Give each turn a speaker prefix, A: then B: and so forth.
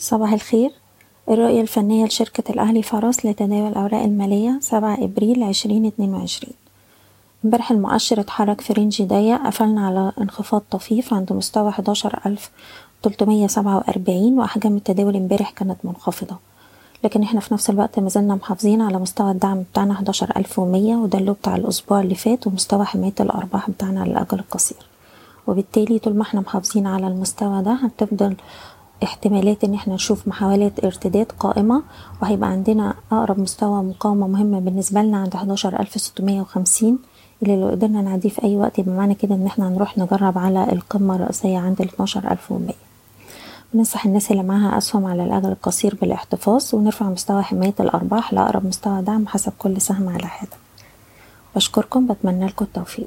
A: صباح الخير. الرؤية الفنية لشركة الأهلي فراس لتداول الأوراق المالية سبعة إبريل عشرين اتنين وعشرين. امبارح المؤشر اتحرك في رينج ضيق قفلنا على انخفاض طفيف عند مستوى حداشر ألف تلتمية سبعة وأربعين وأحجام التداول امبارح كانت منخفضة. لكن إحنا في نفس الوقت مازلنا محافظين على مستوى الدعم بتاعنا حداشر ألف ومية وده اللي بتاع الأسبوع اللي فات ومستوى حماية الأرباح بتاعنا على الأجل القصير. وبالتالي طول ما إحنا محافظين على المستوى ده هتفضل احتمالات إن إحنا نشوف محاولات ارتداد قائمة وهيبقى عندنا أقرب مستوى مقاومة مهمة بالنسبة لنا عند حداشر ألف ستمية وخمسين. اللي لو قدرنا نعديه في أي وقت يبقى معنى كده إن إحنا هنروح نجرب على القمة الرئيسية عند الاتناشر ألف ومية. بننصح الناس اللي معاها أسهم على الاجل القصير بالاحتفاظ ونرفع مستوى حماية الأرباح لأقرب مستوى دعم حسب كل سهم على حدة بشكركم بتمنى لكم التوفيق.